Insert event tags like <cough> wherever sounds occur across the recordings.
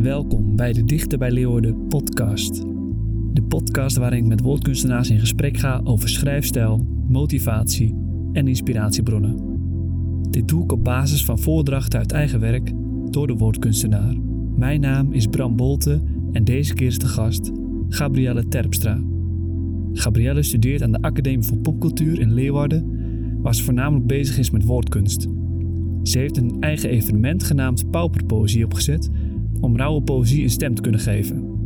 Welkom bij de Dichter bij Leeuwarden podcast. De podcast waarin ik met woordkunstenaars in gesprek ga over schrijfstijl, motivatie en inspiratiebronnen. Dit doe ik op basis van voordrachten uit eigen werk door de woordkunstenaar. Mijn naam is Bram Bolte en deze keer is de gast Gabrielle Terpstra. Gabrielle studeert aan de Academie voor Popcultuur in Leeuwarden, waar ze voornamelijk bezig is met woordkunst. Ze heeft een eigen evenement genaamd Pauperpoëzie opgezet om rauwe poëzie een stem te kunnen geven.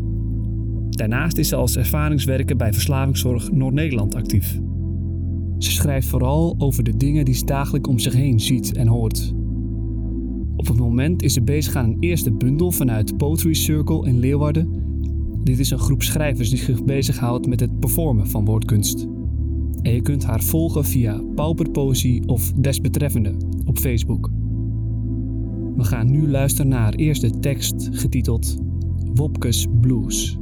Daarnaast is ze als ervaringswerker bij Verslavingszorg Noord-Nederland actief. Ze schrijft vooral over de dingen die ze dagelijks om zich heen ziet en hoort. Op het moment is ze bezig aan een eerste bundel vanuit Poetry Circle in Leeuwarden. Dit is een groep schrijvers die zich bezighoudt met het performen van woordkunst. En je kunt haar volgen via Pauperpoëzie of Desbetreffende op Facebook. We gaan nu luisteren naar haar eerste tekst getiteld Wopkes Blues.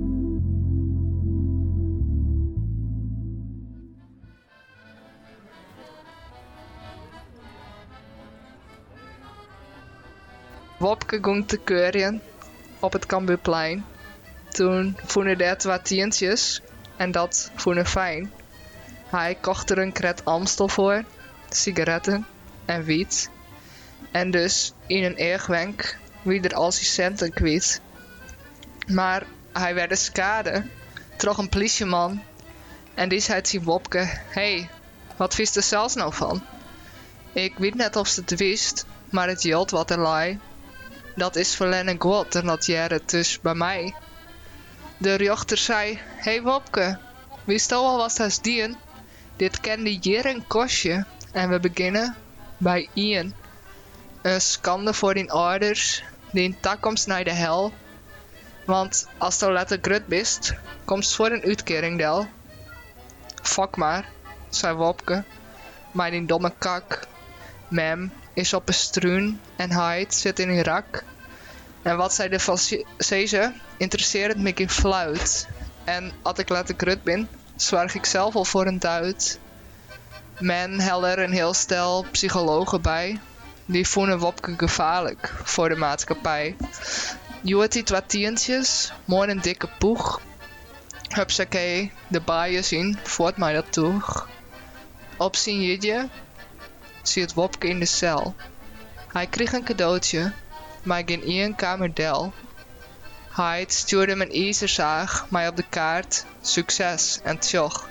Wopke ging te keuren op het Cambuurplein. Toen vonden dat wat tientjes en dat vonden fijn. Hij kocht er een kret Amstel voor, sigaretten en wiet. En dus in een eergwenk wie er al zijn centen kwijt. Maar hij werd skade, trok een politieman. En die zei tegen Wopke, hey, wat wist er zelfs nou van? Ik weet net of ze het wist, maar het jelt wat er lei. Dat is verlennen God en dat jaren dus bij mij. De rechter zei, hey Wopke, wist al wat dat dien? Dit kende een kostje en we beginnen bij Ian. Een schande voor die ouders, die in takkomst naar de hel. Want als je letter grut bist, komst voor een uitkering del. Fuck maar, zei Wopke. Maar die domme kak. Mem is op een struun en Hyde zit in Irak. En wat zij ervan ze, interesseert me fluit. En als ik letter grut ben, zwerg ik zelf al voor een duit. Men hel er een heel stel psychologen bij. Die vonden Wopke gevaarlijk voor de maatschappij. Joet die wat tientjes, mooi een dikke poeg. Hupsakee, de baaien zien, voort mij dat toeg. Op zijn jidje zie het Wopke in de cel. Hij kreeg een cadeautje, maar geen één kamerdel. Hij stuurde hem een ijzerzaag, maar op de kaart succes en tjoch.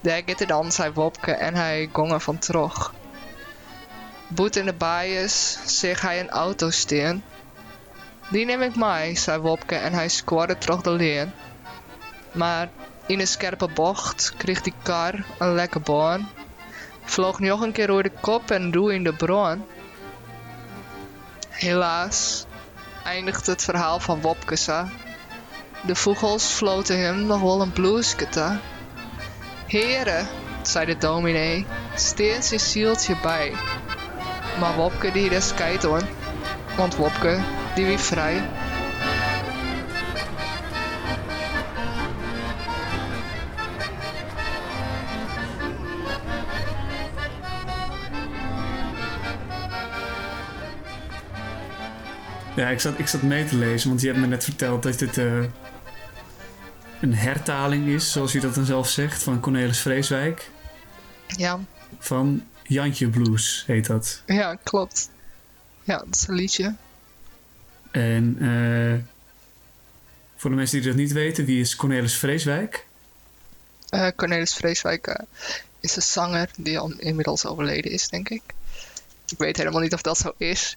Daar gaat dan, zei Wopke en hij gongen van trog. Boet in de baaiers zag hij een auto steen. Die neem ik mee, zei Wopke en hij squatte terug de leen. Maar in een scherpe bocht kreeg die kar een lekke baan. Vloog nog een keer door de kop en doe in de bron. Helaas eindigt het verhaal van Wopke De vogels floten hem nog wel een blueskete. Heren, zei de dominee, steeds een zieltje bij. Maar Wopke die is kwijt hoor. Want Wopke, die wie vrij. Ja, ik zat, ik zat mee te lezen, want je hebt me net verteld dat dit uh, een hertaling is, zoals je dat dan zelf zegt, van Cornelis Vreeswijk. Ja. Van Jantje Blues heet dat. Ja, klopt. Ja, dat is een liedje. En uh, voor de mensen die dat niet weten, wie is Cornelis Vreeswijk? Uh, Cornelis Vreeswijk uh, is een zanger die al inmiddels overleden is, denk ik. Ik weet helemaal niet of dat zo is.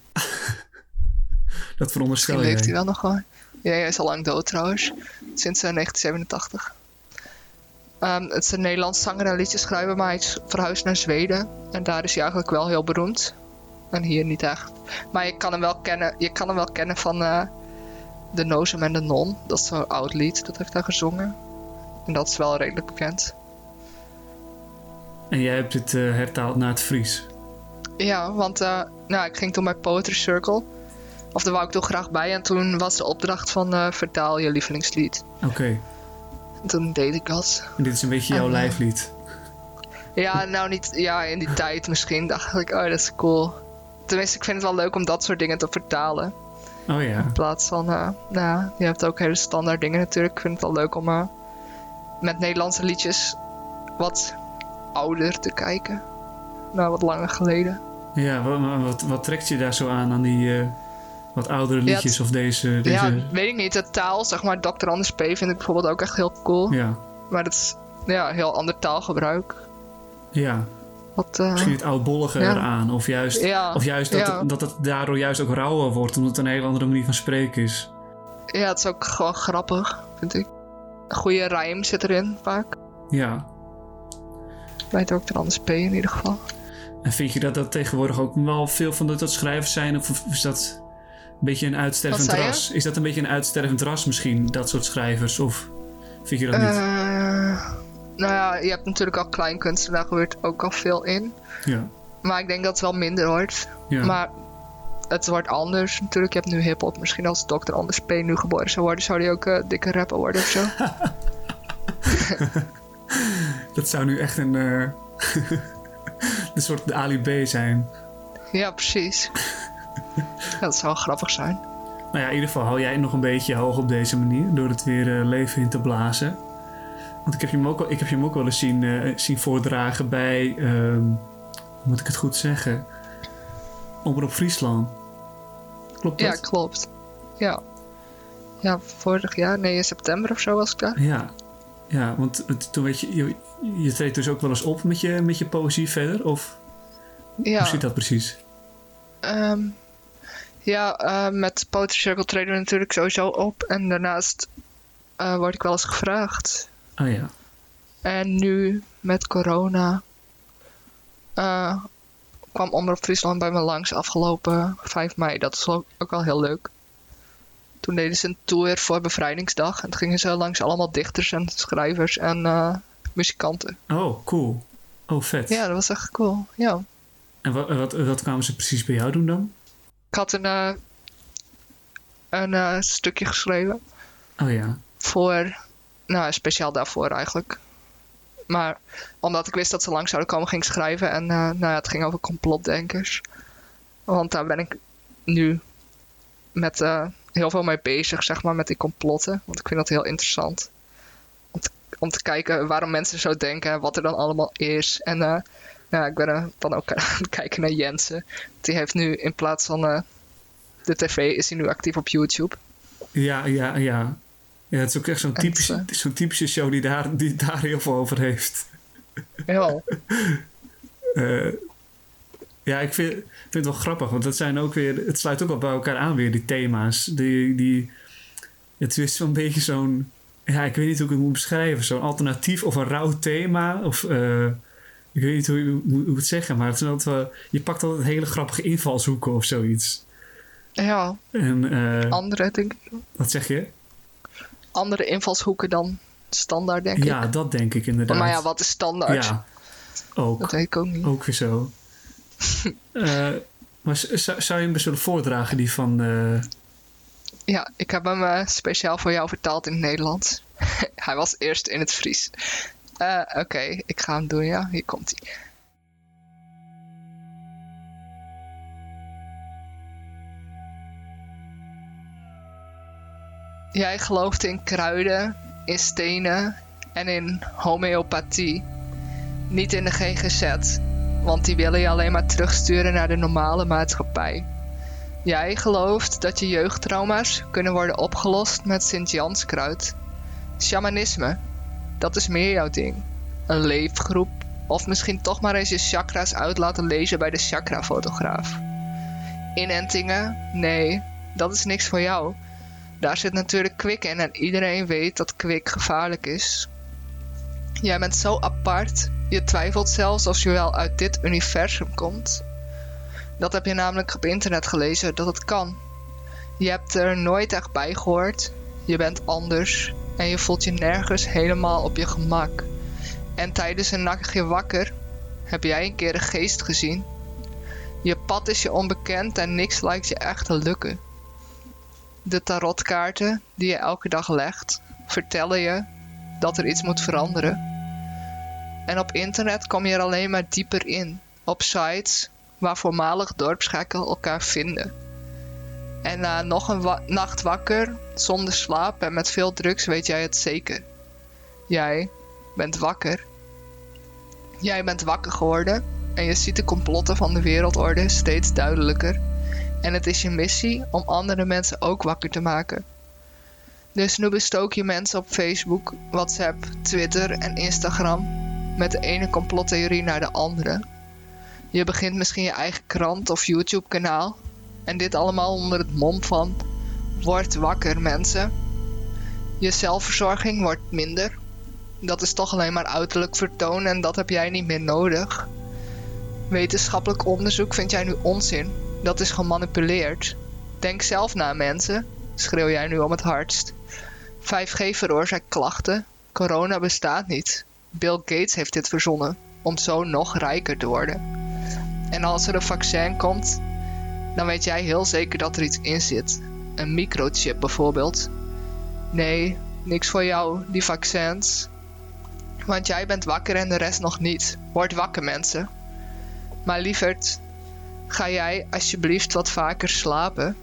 <laughs> dat veronderstel je. leeft hij wel nog gewoon. Ja, hij is al lang dood trouwens. Sinds 1987. Um, het is een Nederlands zanger en liedjeschrijver, maar hij is verhuisd naar Zweden. En daar is hij eigenlijk wel heel beroemd. En hier niet echt. Maar je kan hem wel kennen, je kan hem wel kennen van uh, De Nozem en de Non. Dat is zo'n oud lied, dat heeft hij gezongen. En dat is wel redelijk bekend. En jij hebt het uh, hertaald naar het Fries? Ja, want uh, nou, ik ging toen bij Poetry Circle. Of daar wou ik toch graag bij. En toen was de opdracht van vertaal je lievelingslied. Oké toen deed ik dat. En dit is een beetje jouw uh, lijflied? Ja, nou niet... Ja, in die tijd misschien dacht ik, oh, dat is cool. Tenminste, ik vind het wel leuk om dat soort dingen te vertalen. Oh ja. In plaats van, eh, nou, je hebt ook hele standaard dingen natuurlijk. Ik vind het wel leuk om eh, met Nederlandse liedjes wat ouder te kijken. Nou, wat langer geleden. Ja, wat, wat, wat trekt je daar zo aan, aan die eh, wat oudere liedjes of deze... deze... Ja, weet ik niet. De taal, zeg maar, Dr. Anders P vind ik bijvoorbeeld ook echt heel cool. ja. Maar dat is ja, heel ander taalgebruik. ja. Wat, eh, Misschien het oudbollige Ja. eraan. Of juist, ja, of juist dat, het, dat het daardoor juist ook rauwer wordt, omdat het een hele andere manier van spreken is. ja, het is ook gewoon grappig, vind ik. Een goede rijm zit erin, vaak. Ja. Bij Dr. Anders P in ieder geval. En vind je dat dat tegenwoordig ook wel veel van dat, dat schrijvers zijn? Of is dat beetje een uitstervend ras? Is dat een beetje een uitstervend ras misschien, dat soort schrijvers? Of vind je dat niet? Eh, nou ja, je hebt natuurlijk al kleinkunst, daar gebeurt ook al veel in. ja. Maar ik denk dat het wel minder wordt. Ja. Maar het wordt anders natuurlijk. Je hebt nu hip-hop. Misschien als Dr. Anders P nu geboren zou worden, zou hij ook eh, dikke rapper worden of zo. <laughs> <laughs> Dat zou nu echt een, eh <laughs> een soort Ali B zijn. ja, precies. Ja, <laughs> dat zou grappig zijn. Nou ja, in ieder geval hou jij nog een beetje hoog op deze manier. Door het weer eh, leven in te blazen. Want ik heb je hem ook, wel- ik heb je hem ook wel eens zien, eh, zien voordragen bij... ehm, hoe moet ik het goed zeggen? Omroep Friesland. Klopt Ja, dat? klopt. Ja. Ja, vorig jaar, nee, in september of zo was ik daar. Ja. Ja, want toen weet je, je... Je treedt dus ook wel eens op met je, met je poëzie verder? Of Ja, hoe zit dat precies? ehm, ja eh, met Poetry Circle treden we natuurlijk sowieso op. En daarnaast eh, word ik wel eens gevraagd. Ah ja. En nu met corona eh, kwam Omroep Friesland bij me langs afgelopen 5 mei. Dat is ook wel heel leuk. Toen deden ze een tour voor Bevrijdingsdag. En toen gingen ze langs allemaal dichters en schrijvers en muzikanten. Oh, cool. Oh, vet. Ja, dat was echt cool. Ja. En wat, wat, wat kwamen ze precies bij jou doen dan? Ik had een, eh, een eh, stukje geschreven Oh ja. voor, nou speciaal daarvoor eigenlijk. Maar omdat ik wist dat ze langs zouden komen, ging ik schrijven. En eh, nou ja, het ging over complotdenkers. Want daar ben ik nu met heel veel mee bezig, zeg maar, met die complotten. Want ik vind dat heel interessant. Om te, om te kijken waarom mensen zo denken, wat er dan allemaal is. En eh, nou, ik ben eh, dan ook <laughs> aan het kijken naar Jensen. Die heeft nu in plaats van eh, de tv, is hij nu actief op YouTube. Ja, ja, ja. Ja, het is ook echt zo'n typische, zo'n typische show die daar, die daar heel veel over heeft. Ja. <laughs> Eh, ja, ik vind, vind het wel grappig, want dat zijn ook weer, het sluit ook wel bij elkaar aan weer, die thema's. Die, die, het is zo'n beetje zo'n, ja, ik weet niet hoe ik het moet beschrijven, zo'n alternatief of een rauw thema. Of, eh, ik weet niet hoe, hoe, hoe ik het zeggen, maar het is altijd wel, je pakt altijd hele grappige invalshoeken of zoiets. ja, En, eh, andere, denk ik. wat zeg je? andere invalshoeken dan standaard, denk Ja, ik. dat denk ik inderdaad. Maar ja, wat is standaard? Ja, ook. Dat weet ik ook niet. Ook weer zo. <laughs> Eh, maar zou, zou je hem best willen voordragen, die van... eh, Ja, ik heb hem speciaal voor jou vertaald in het Nederlands. <laughs> hij was eerst in het Fries. Eh, Oké, ik ga hem doen, ja. Hier komt hij. Jij gelooft in kruiden, in stenen en in homeopathie. Niet in de GGZ, want die willen je alleen maar terugsturen naar de normale maatschappij. Jij gelooft dat je jeugdtrauma's kunnen worden opgelost met Sint-Janskruid. Shamanisme, dat is meer jouw ding. Een leefgroep, of misschien toch maar eens je chakra's uit laten lezen bij de chakrafotograaf. Inentingen? Nee, dat is niks voor jou. Daar zit natuurlijk kwik in en iedereen weet dat kwik gevaarlijk is. Jij bent zo apart, je twijfelt zelfs of je wel uit dit universum komt. Dat heb je namelijk op internet gelezen dat het kan. Je hebt er nooit echt bij gehoord. Je bent anders en je voelt je nergens helemaal op je gemak. En tijdens een nachtje wakker heb jij een keer een geest gezien. Je pad is je onbekend en niks lijkt je echt te lukken. De tarotkaarten die je elke dag legt, vertellen je dat er iets moet veranderen. En op internet kom je er alleen maar dieper in. Op sites waar voormalig dorpsgekken elkaar vinden. En na nog een nacht wakker, zonder slaap en met veel drugs, weet jij het zeker. Jij bent wakker. Jij bent wakker geworden en je ziet de complotten van de wereldorde steeds duidelijker. En het is je missie om andere mensen ook wakker te maken. Dus nu bestook je mensen op Facebook, WhatsApp, Twitter en Instagram met de ene complottheorie naar de andere. Je begint misschien je eigen krant of YouTube-kanaal. En dit allemaal onder het mom van: Word wakker, mensen. Je zelfverzorging wordt minder. Dat is toch alleen maar uiterlijk vertoon en dat heb jij niet meer nodig. Wetenschappelijk onderzoek vind jij nu onzin. Dat is gemanipuleerd. Denk zelf na, mensen, schreeuw jij nu om het hardst. 5G veroorzaakt klachten. Corona bestaat niet. Bill Gates heeft dit verzonnen om zo nog rijker te worden. En als er een vaccin komt, dan weet jij heel zeker dat er iets in zit. Een microchip bijvoorbeeld. Nee, niks voor jou, die vaccins. Want jij bent wakker en de rest nog niet. Word wakker, mensen. Maar lieverd, ga jij alsjeblieft wat vaker slapen?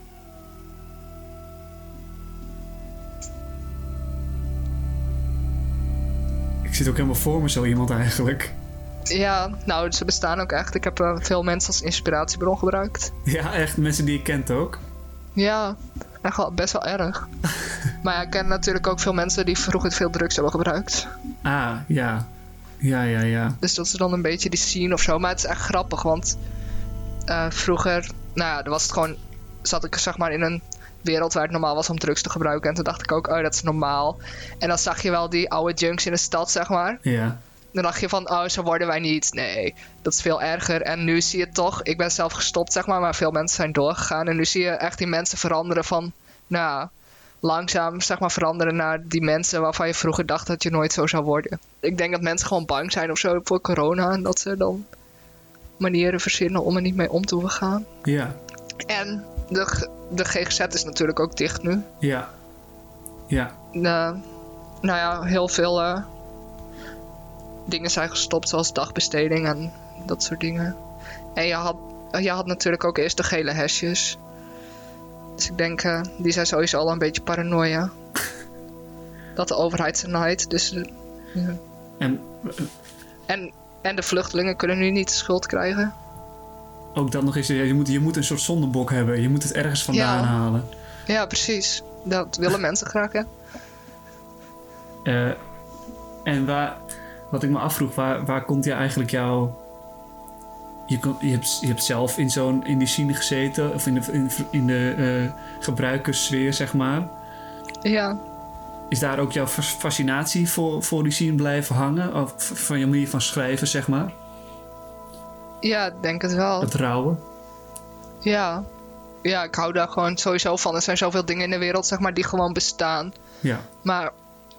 Ik zit ook helemaal voor me zo iemand eigenlijk. Ja, nou, ze bestaan ook echt. Ik heb eh, veel mensen als inspiratiebron gebruikt. Ja, echt mensen die je kent ook. Ja, echt wel, best wel erg. <laughs> maar ja, ik ken natuurlijk ook veel mensen die vroeger veel drugs hebben gebruikt. Ah, ja. Ja, ja, ja. Dus dat is dan een beetje die scene of zo. Maar het is echt grappig, want eh, vroeger, nou ja, dan was het gewoon, zat ik zeg maar in een wereld waar het normaal was om drugs te gebruiken. En toen dacht ik ook, oh, dat is normaal. En dan zag je wel die oude junks in de stad, zeg maar. Ja. Dan dacht je van, oh, zo worden wij niet. Nee, dat is veel erger. En nu zie je toch, ik ben zelf gestopt, zeg maar, maar veel mensen zijn doorgegaan. En nu zie je echt die mensen veranderen van, nou, langzaam, zeg maar, veranderen naar die mensen waarvan je vroeger dacht dat je nooit zo zou worden. Ik denk dat mensen gewoon bang zijn of zo voor corona. En dat ze dan manieren verzinnen om er niet mee om te hoeven gaan. Ja. En de, de GGZ is natuurlijk ook dicht nu. Ja. Ja. De, nou ja, heel veel eh, dingen zijn gestopt, zoals dagbesteding en dat soort dingen. En je had, je had natuurlijk ook eerst de gele hesjes. Dus ik denk, eh, die zijn sowieso al een beetje paranoia. <laughs> dat de overheid ze naait. Dus, eh. En en, en de vluchtelingen kunnen nu niet de schuld krijgen. ook dat nog eens, je moet, je moet een soort zondebok hebben. Je moet het ergens vandaan Ja. halen. Ja, precies. Dat willen <laughs> mensen graag, hè? Eh, en waar, wat ik me afvroeg, waar, waar komt je eigenlijk jouw... Je, kon- je, hebt, je hebt zelf in, zo'n, in die scene gezeten, of in de, in, in de eh, gebruikerssfeer, zeg maar. Ja. Is daar ook jouw fas- fascinatie voor, voor die scene blijven hangen? Of van je manier van schrijven, zeg maar? Ja, ik denk het wel. Het rouwen? Ja. Ja, ik hou daar gewoon sowieso van. Er zijn zoveel dingen in de wereld, zeg maar, die gewoon bestaan. Ja. Maar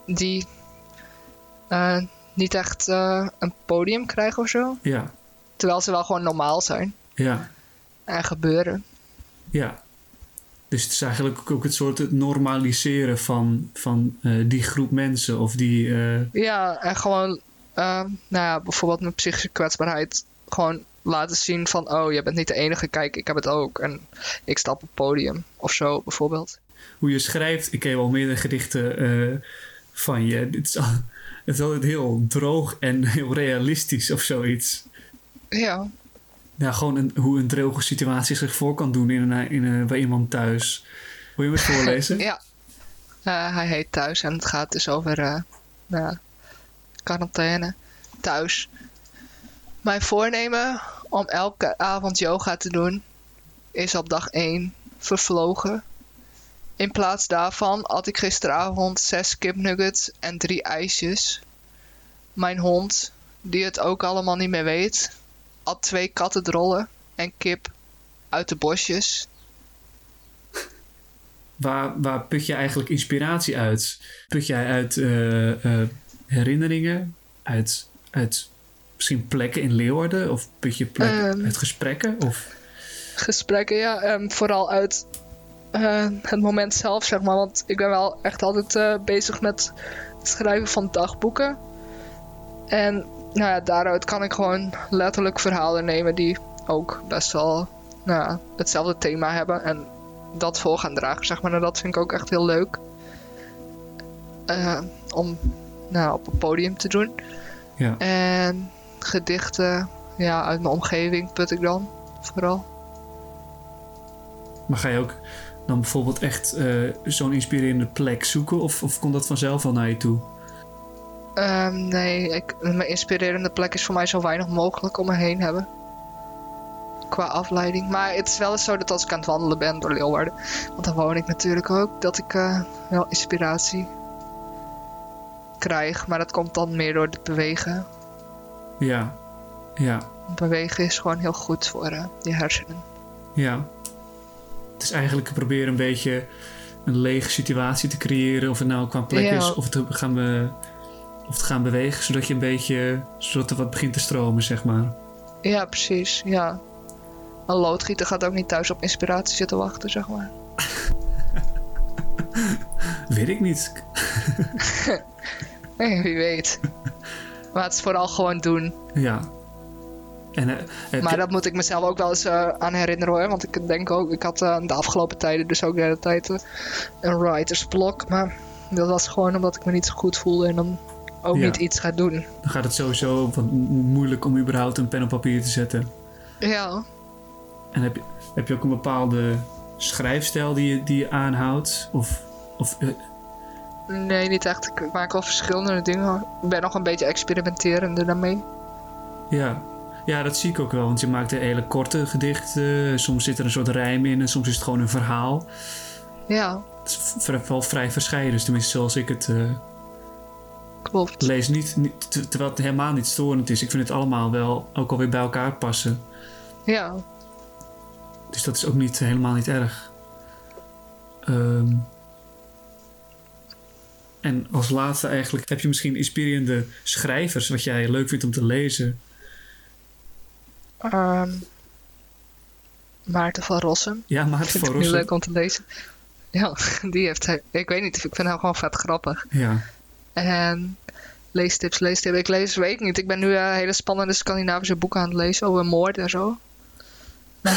die eh, niet echt eh, een podium krijgen of zo. Ja. Terwijl ze wel gewoon normaal zijn Ja. en gebeuren. Ja. Dus het is eigenlijk ook het soort het normaliseren van, van eh, die groep mensen of die... eh, Ja, en gewoon, nou ja, bijvoorbeeld met psychische kwetsbaarheid. Gewoon laten zien van, oh, je bent niet de enige, kijk, ik heb het ook. En ik sta op het podium of zo, bijvoorbeeld. hoe je schrijft. Ik heb al meerdere gedichten van je. Het is, al- het is altijd heel droog en <laughs> heel realistisch of zoiets. Ja, Ja, gewoon een, hoe een droge situatie zich voor kan doen in een, in een, bij iemand thuis. Wil je me <laughs> voorlezen? ja. Eh, hij heet Thuis en het gaat dus over nou ja, quarantaine thuis. Mijn voornemen om elke avond yoga te doen is op dag 1 vervlogen. In plaats daarvan at ik gisteravond zes kipnuggets en drie ijsjes. Mijn hond, die het ook allemaal niet meer weet, at twee kattendrollen en kip uit de bosjes. Waar, waar put je eigenlijk inspiratie uit? Put jij uit eh, eh, herinneringen? Uit, uit misschien plekken in Leeuwarden? Of put je plek Ehm. uit gesprekken? Of, gesprekken, ja. ehm, vooral uit eh, het moment zelf, zeg maar. Want ik ben wel echt altijd eh, bezig met het schrijven van dagboeken. En nou ja, daaruit kan ik gewoon letterlijk verhalen nemen die ook best wel nou ja, hetzelfde thema hebben. En dat voor gaan dragen, zeg maar. En dat vind ik ook echt heel leuk. Eh, om nou, op een podium te doen. Ja. En gedichten, ja, uit mijn omgeving put ik dan vooral. Maar ga je ook dan bijvoorbeeld echt eh, zo'n inspirerende plek zoeken? Of, of komt dat vanzelf al naar je toe? Ehm, nee, ik, mijn inspirerende plek is voor mij zo weinig mogelijk om me heen hebben. Qua afleiding. Maar het is wel eens zo dat als ik aan het wandelen ben door Leeuwarden, want dan woon ik natuurlijk ook, dat ik eh, wel inspiratie krijg. Maar dat komt dan meer door het bewegen. Ja. Ja. Bewegen is gewoon heel goed voor eh, je hersenen. Ja. Het is eigenlijk proberen een beetje een lege situatie te creëren. Of het nou qua plek Ja. is of te gaan, of te gaan bewegen. Zodat je een beetje, zodat er wat begint te stromen, zeg maar. Ja, precies. Ja. Een loodgieter gaat ook niet thuis op inspiratie zitten wachten, zeg maar. <laughs> Weet ik niet. <laughs> Nee, wie weet. maar het is vooral gewoon doen. Ja. En, eh, Maar dat moet ik mezelf ook wel eens eh, aan herinneren hoor. Want ik denk ook, ik had eh, de afgelopen tijden dus ook de hele tijd een writersblok. Maar dat was gewoon omdat ik me niet zo goed voelde en dan ook Ja. niet iets ga doen. dan gaat het sowieso wat mo- moeilijk om überhaupt een pen op papier te zetten. Ja, En heb je, heb je ook een bepaalde schrijfstijl die je, die je aanhoudt? Of, of nee, niet echt. Ik maak wel verschillende dingen. Ik ben nog een beetje experimenterender daarmee. ja. Ja, dat zie ik ook wel. Want je maakt een hele korte gedichten. Soms zit er een soort rijm in en soms is het gewoon een verhaal. Ja, Het is wel vrij verscheiden. Dus tenminste zoals ik het eh, klopt. lees. Niet, niet, ter- terwijl het helemaal niet storend is. Ik vind het allemaal wel ook alweer bij elkaar passen. Ja, Dus dat is ook niet, helemaal niet erg. Ehm, en als laatste eigenlijk, heb je misschien inspirerende schrijvers wat jij leuk vindt om te lezen? Ehm, Maarten van Rossum. Ja, Maarten vind van Rossum. leuk om te lezen. Ja, <laughs> die heeft hij. Ik weet niet, ik vind hem gewoon vet grappig. Ja, En leestips, leestips. Ik lees, weet ik niet. Ik ben nu eh, hele spannende Scandinavische boeken aan het lezen over moord en zo. <laughs>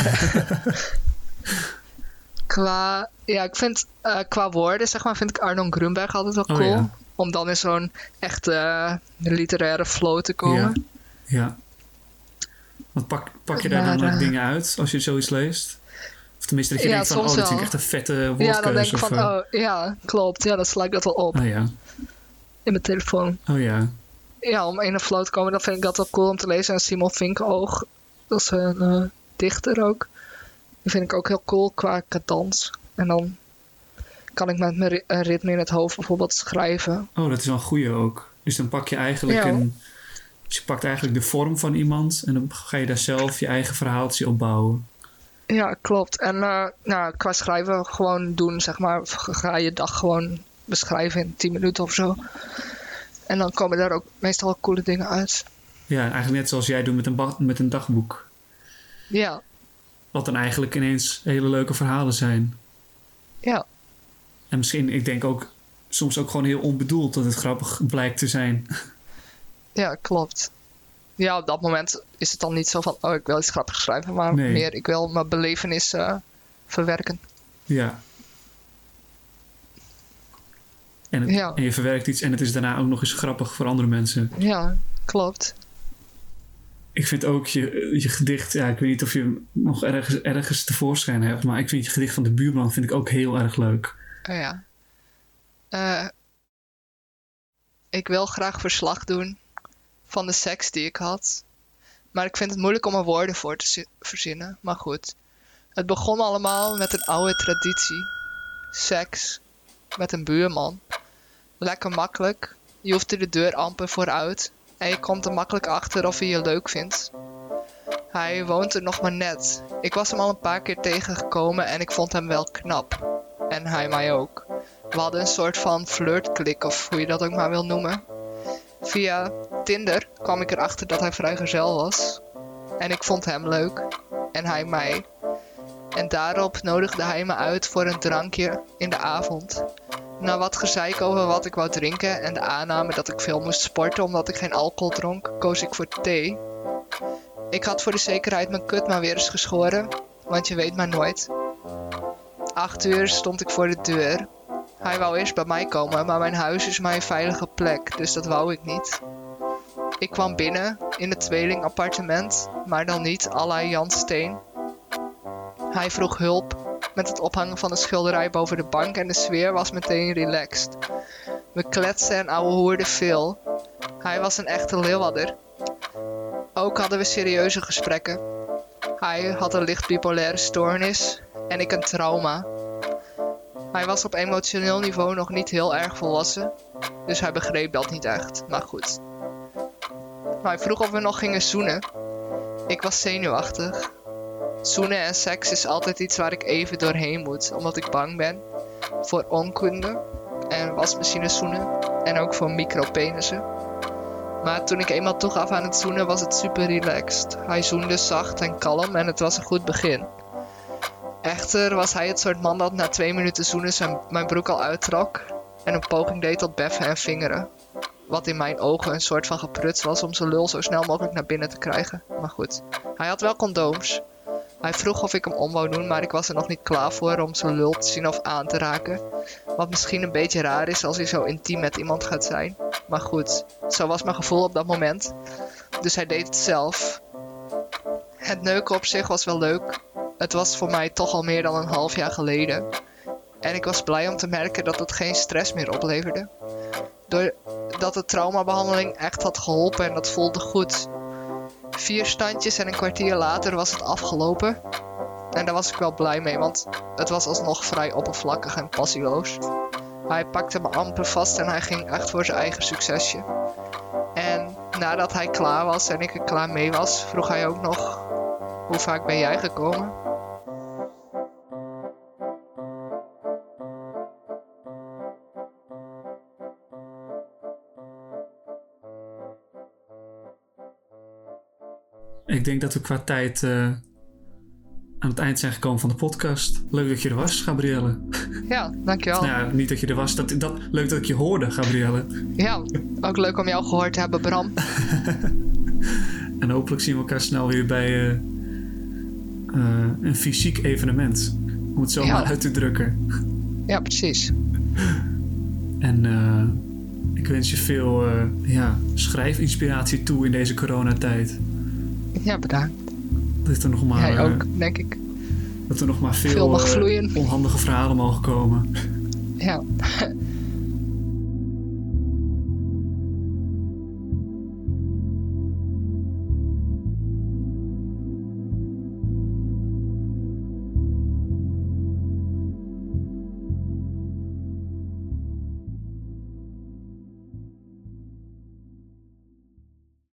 qua, ja, ik vind eh, qua woorden, zeg maar, vind ik Arnon Grunberg altijd wel Oh, cool. ja. Om dan in zo'n echte eh, literaire flow te komen. ja. Want pak, pak je daar dan Maar, ook eh, dingen uit als je zoiets leest? Of tenminste dat je Ja, denkt van, oh, vind ik wel. echt een vette Ja, woordkeus. dan denk ik van, eh, oh ja, klopt. Ja, dan sla ik dat wel op oh ja, in mijn telefoon. oh ja. Ja, om in een flow te komen, dan vind ik dat wel cool om te lezen. En Simon Vinkoog, dat is een eh, dichter ook. Die vind ik ook heel cool qua cadans. En dan kan ik met mijn ri- ritme in het hoofd bijvoorbeeld schrijven. Oh, dat is wel een goeie ook. Dus dan pak je eigenlijk Ja. een... Dus je pakt eigenlijk de vorm van iemand en dan ga je daar zelf je eigen verhaaltje op bouwen. Ja, klopt. En eh, nou, qua schrijven gewoon doen, zeg maar. Ga je dag gewoon beschrijven in 10 minuten of zo. En dan komen daar ook meestal coole dingen uit. Ja, eigenlijk net zoals jij doet met een, met een dagboek. Ja, Wat dan eigenlijk ineens hele leuke verhalen zijn. ja, En misschien, ik denk ook, soms ook gewoon heel onbedoeld dat het grappig blijkt te zijn. <laughs> ja, klopt. Ja, op dat moment is het dan niet zo van, oh, ik wil iets grappigs schrijven. Maar Nee. meer, ik wil mijn belevenis eh, verwerken. Ja. En, het- Ja. en je verwerkt iets en het is daarna ook nog eens grappig voor andere mensen. Ja, klopt. Ik vind ook je, je gedicht, ja, ik weet niet of je hem nog ergens, ergens tevoorschijn hebt, maar ik vind je gedicht van de buurman vind ik ook heel erg leuk. Oh ja. Eh, ik wil graag verslag doen van de seks die ik had. Maar ik vind het moeilijk om er woorden voor te zi- verzinnen. Maar goed. Het begon allemaal met een oude traditie. Seks. Met een buurman. Lekker makkelijk. Je hoeft er de deur amper vooruit. En je komt er makkelijk achter of hij je leuk vindt. Hij woont er nog maar net. Ik was hem al een paar keer tegengekomen en ik vond hem wel knap. En hij mij ook. We hadden een soort van flirtklik of hoe je dat ook maar wil noemen. Via Tinder kwam ik erachter dat hij vrijgezel was. En ik vond hem leuk. En hij mij. En daarop nodigde hij me uit voor een drankje in de avond. Na wat gezeik over wat ik wou drinken en de aanname dat ik veel moest sporten omdat ik geen alcohol dronk, koos ik voor thee. Ik had voor de zekerheid mijn kut maar weer eens geschoren, want je weet maar nooit. Acht uur stond ik voor de deur. Hij wou eerst bij mij komen, maar mijn huis is mijn veilige plek, dus dat wou ik niet. Ik kwam binnen in het tweelingappartement, maar dan niet la Jan Steen. Hij vroeg hulp met het ophangen van een schilderij boven de bank en de sfeer was meteen relaxed. We kletsten en ouwehoerden veel. Hij was een echte leeuwadder. Ook hadden we serieuze gesprekken. Hij had een licht bipolaire stoornis en ik een trauma. Hij was op emotioneel niveau nog niet heel erg volwassen, dus hij begreep dat niet echt, maar goed. Hij vroeg of we nog gingen zoenen. Ik was zenuwachtig. Zoenen en seks is altijd iets waar ik even doorheen moet, omdat ik bang ben voor onkunde en wasmachine zoenen en ook voor micropenissen. Maar toen ik eenmaal toegaf aan het zoenen was het super relaxed. Hij zoende zacht en kalm en het was een goed begin. Echter was hij het soort man dat na twee minuten zoenen zijn, mijn broek al uittrok en een poging deed tot beffen en vingeren. Wat in mijn ogen een soort van gepruts was om zijn lul zo snel mogelijk naar binnen te krijgen. Maar goed, hij had wel condooms. Hij vroeg of ik hem om wou doen, maar ik was er nog niet klaar voor om zijn lul te zien of aan te raken. Wat misschien een beetje raar is als hij zo intiem met iemand gaat zijn. Maar goed, zo was mijn gevoel op dat moment. Dus hij deed het zelf. Het neuken op zich was wel leuk. Het was voor mij toch al meer dan een half jaar geleden. En ik was blij om te merken dat het geen stress meer opleverde. Doordat de traumabehandeling echt had geholpen en dat voelde goed. Vier standjes en een kwartier later was het afgelopen. En daar was ik wel blij mee, want het was alsnog vrij oppervlakkig en passieloos. Hij pakte me amper vast en hij ging echt voor zijn eigen succesje. En nadat hij klaar was en ik er klaar mee was, vroeg hij ook nog: Hoe vaak ben jij gekomen? Ik denk dat we qua tijd uh, aan het eind zijn gekomen van de podcast. Leuk dat je er was, Gabrielle. Ja, dankjewel. nou, ja, niet dat je er was. Dat, dat, leuk dat ik je hoorde, Gabrielle. Ja, ook leuk om jou gehoord te hebben, Bram. <laughs> en hopelijk zien we elkaar snel weer bij uh, uh, een fysiek evenement. Om het zo ja. maar uit te drukken. Ja, precies. En ik wens je veel ja, schrijfinspiratie toe in deze coronatijd. Ja, bedankt. Dat er nog maar, Jij ook, denk ik. Dat er nog maar veel, veel mag vloeien. onhandige verhalen mogen komen. Ja.